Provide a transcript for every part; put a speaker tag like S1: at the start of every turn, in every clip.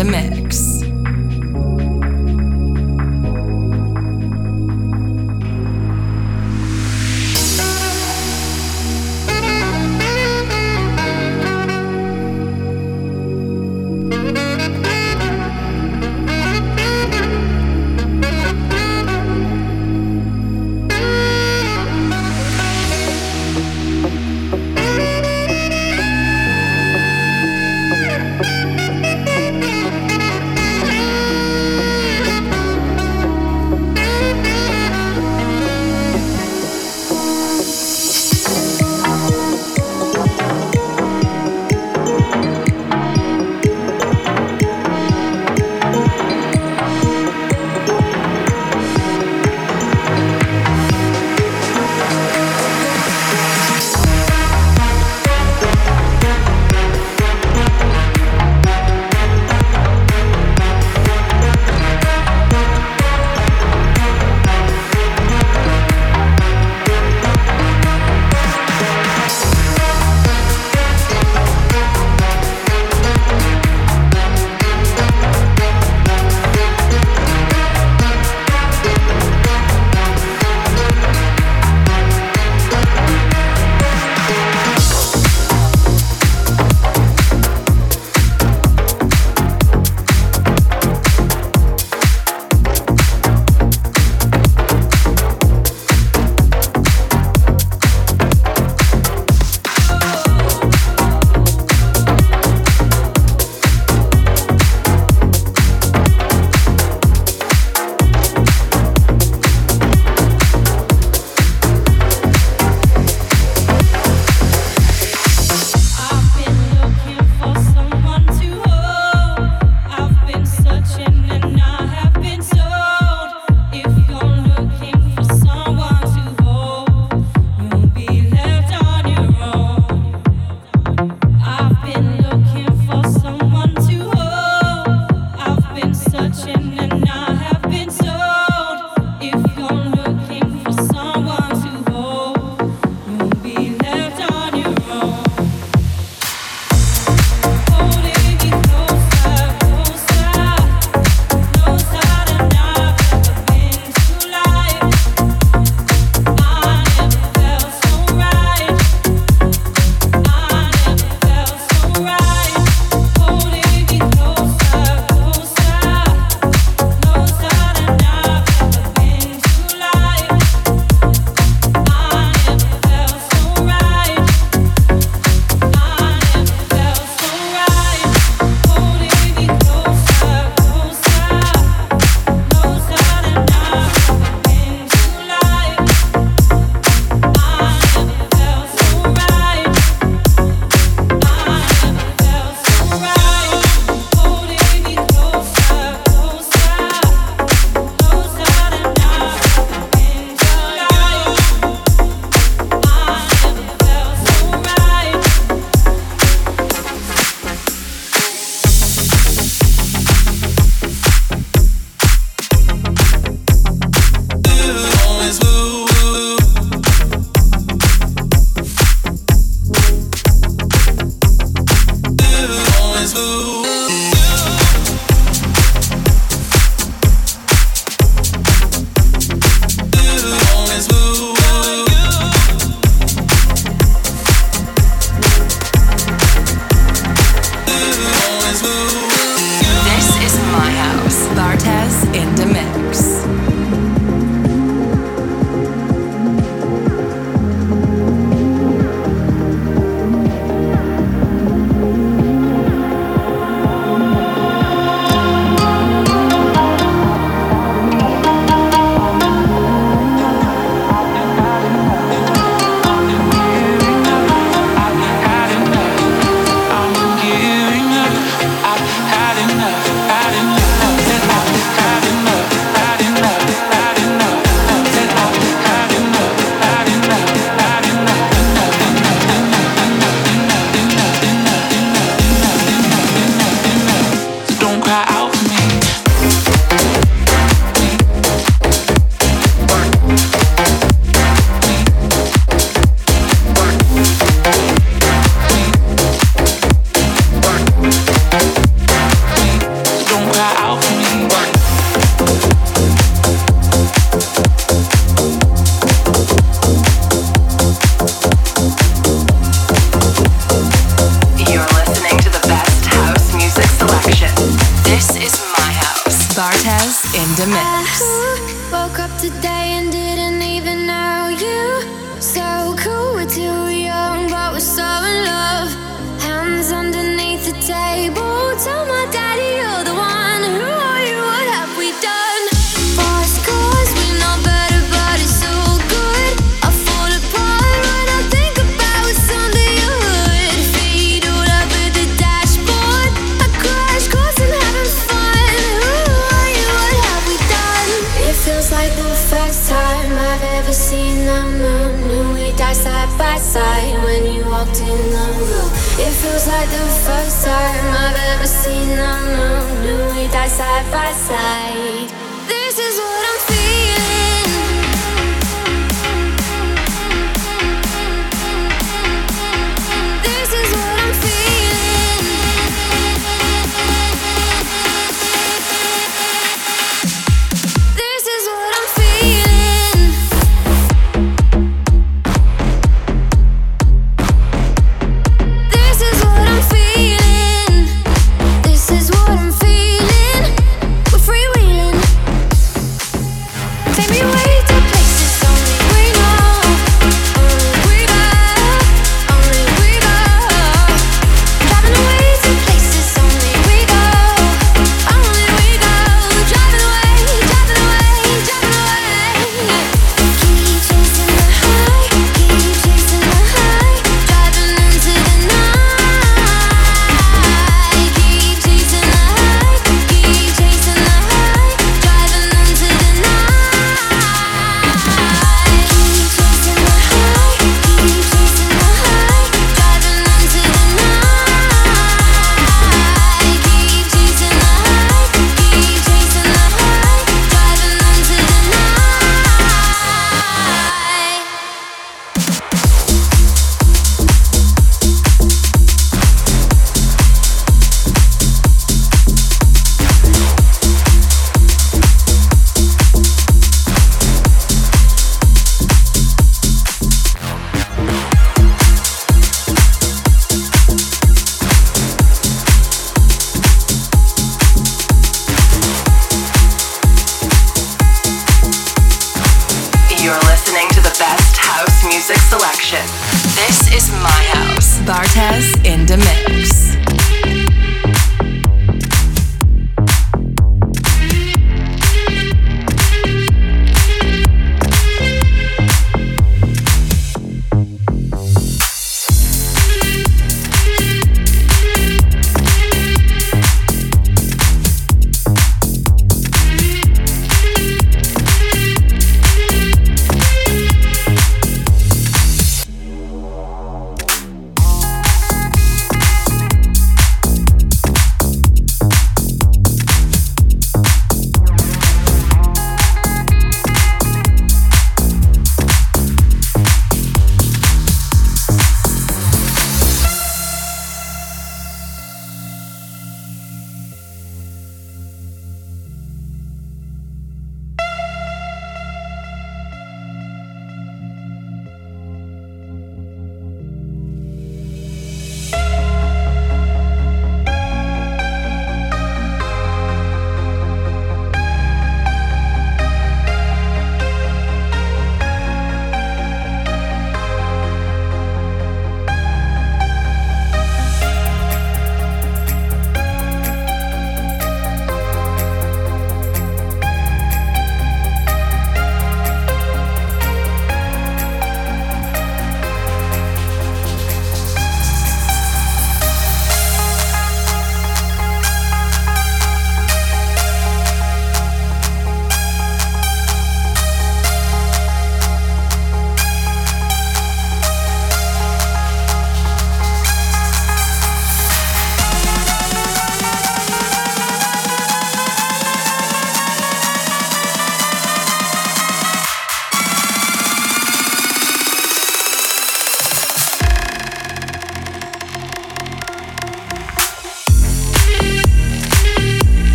S1: a me.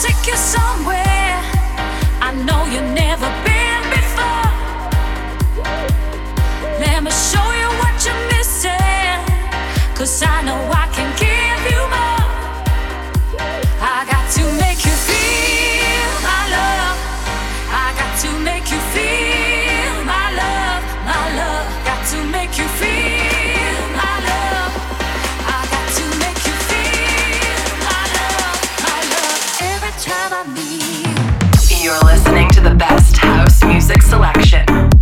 S2: take you somewhere. I know you've never been.
S3: music selection.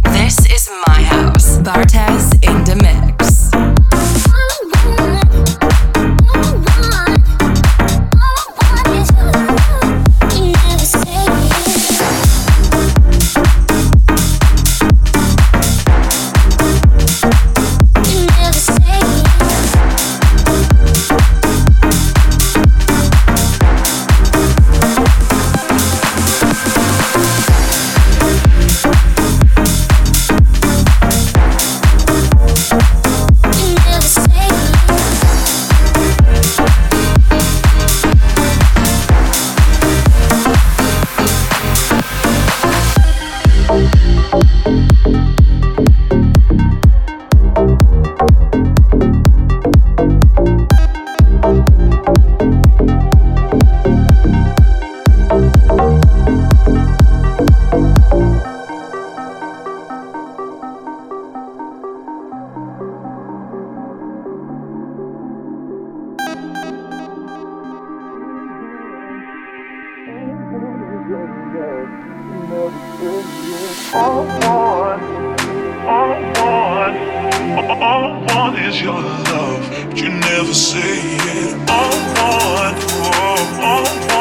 S4: love, but you never say it. On one, oh,
S5: on
S4: one.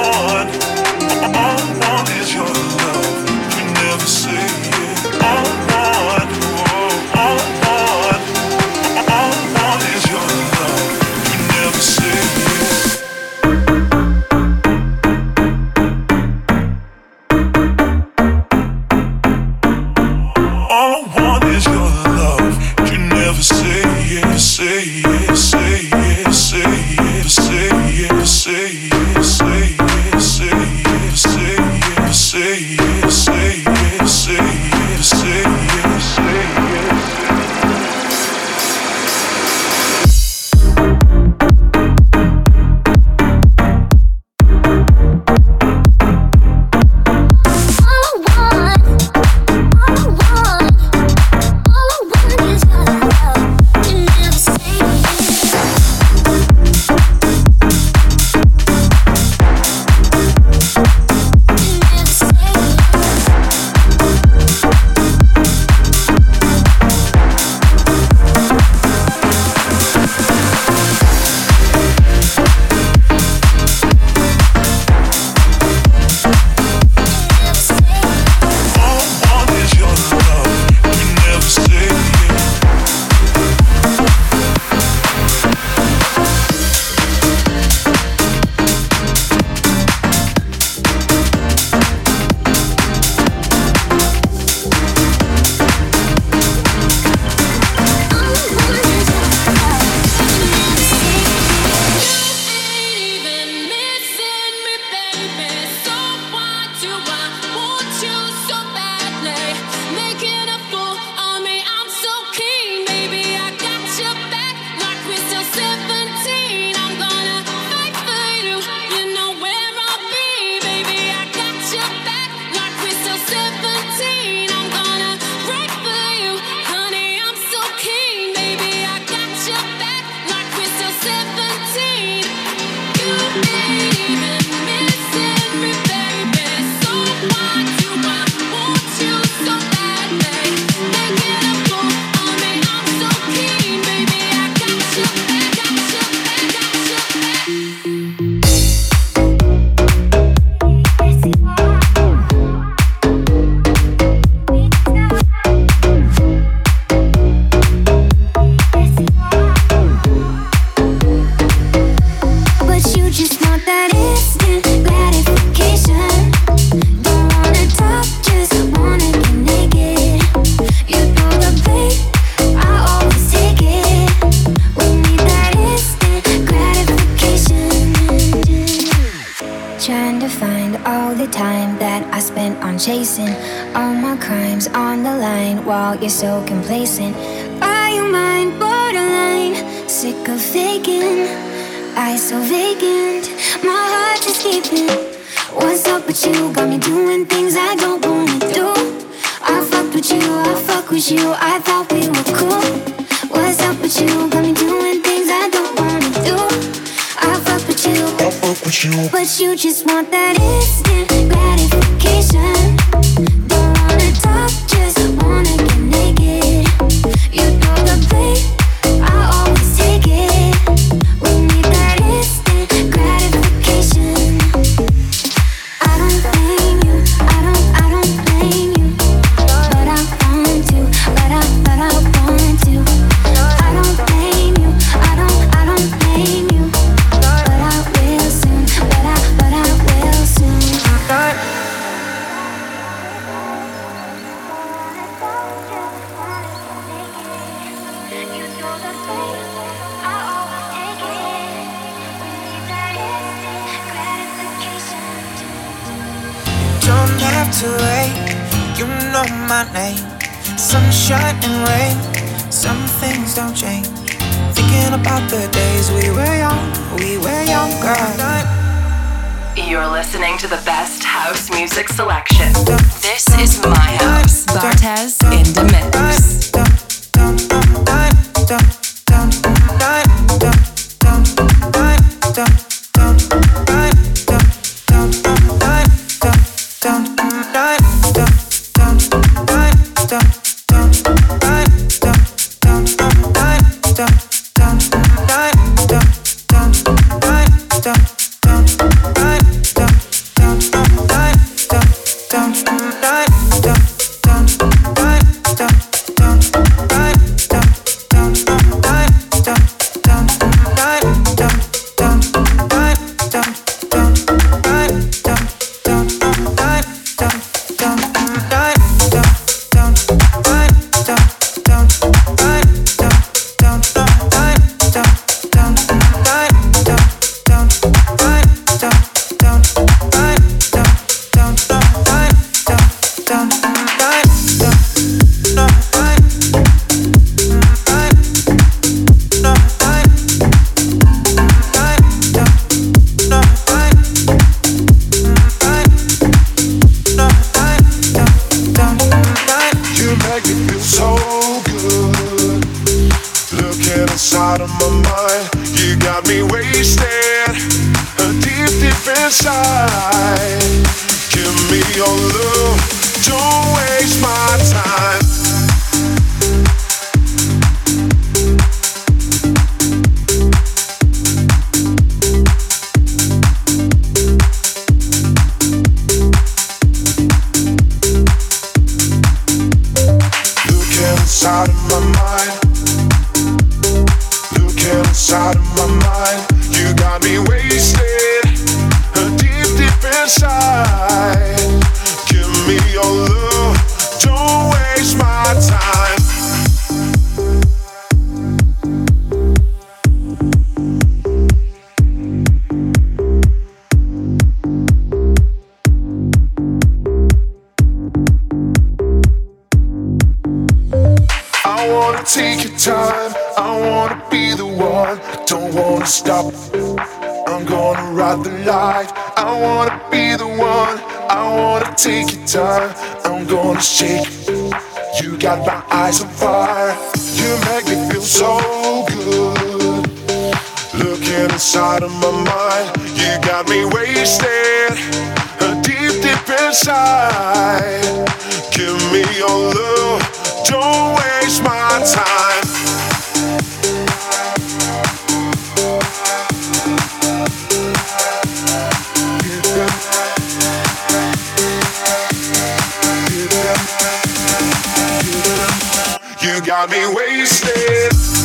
S4: got me wasted.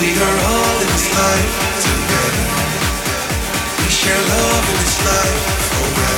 S6: We are all in this life together. We share love in this life forever.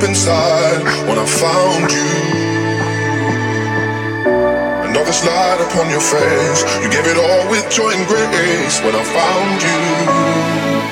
S7: up inside when I found you. This light upon your face, you gave it all with joy and grace when I found you.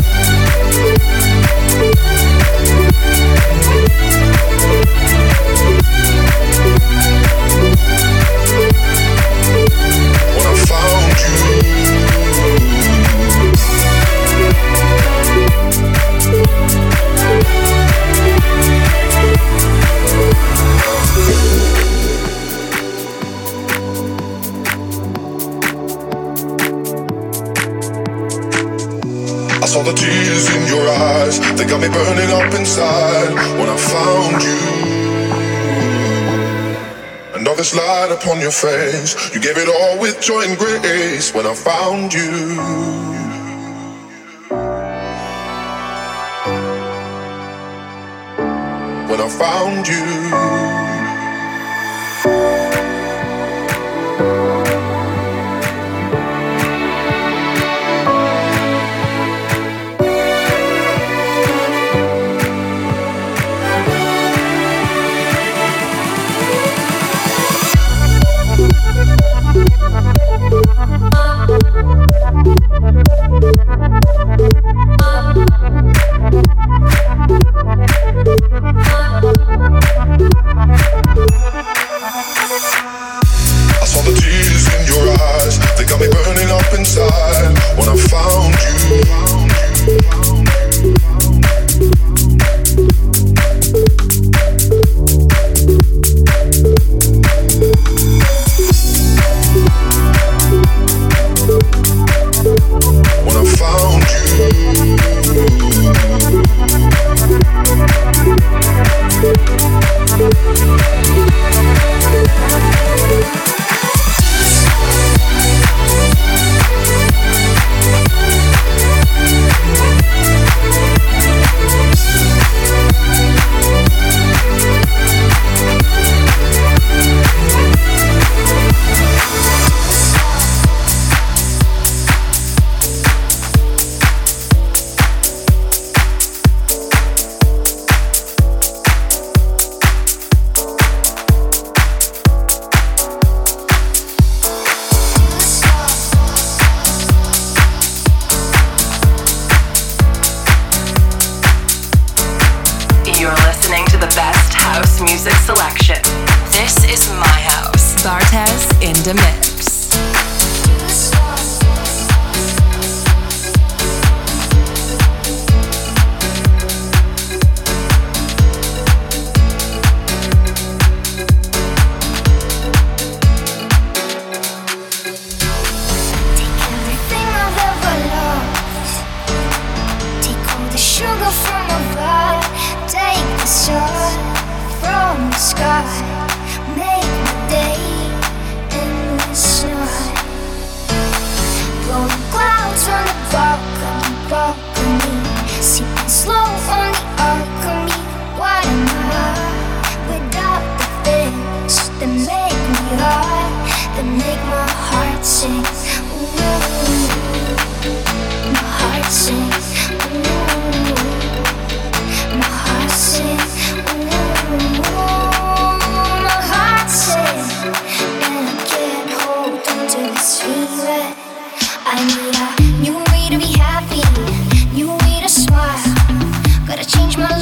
S7: Bye. Face. You gave it all with joy and grace when I found you. When I found you.
S8: change my life.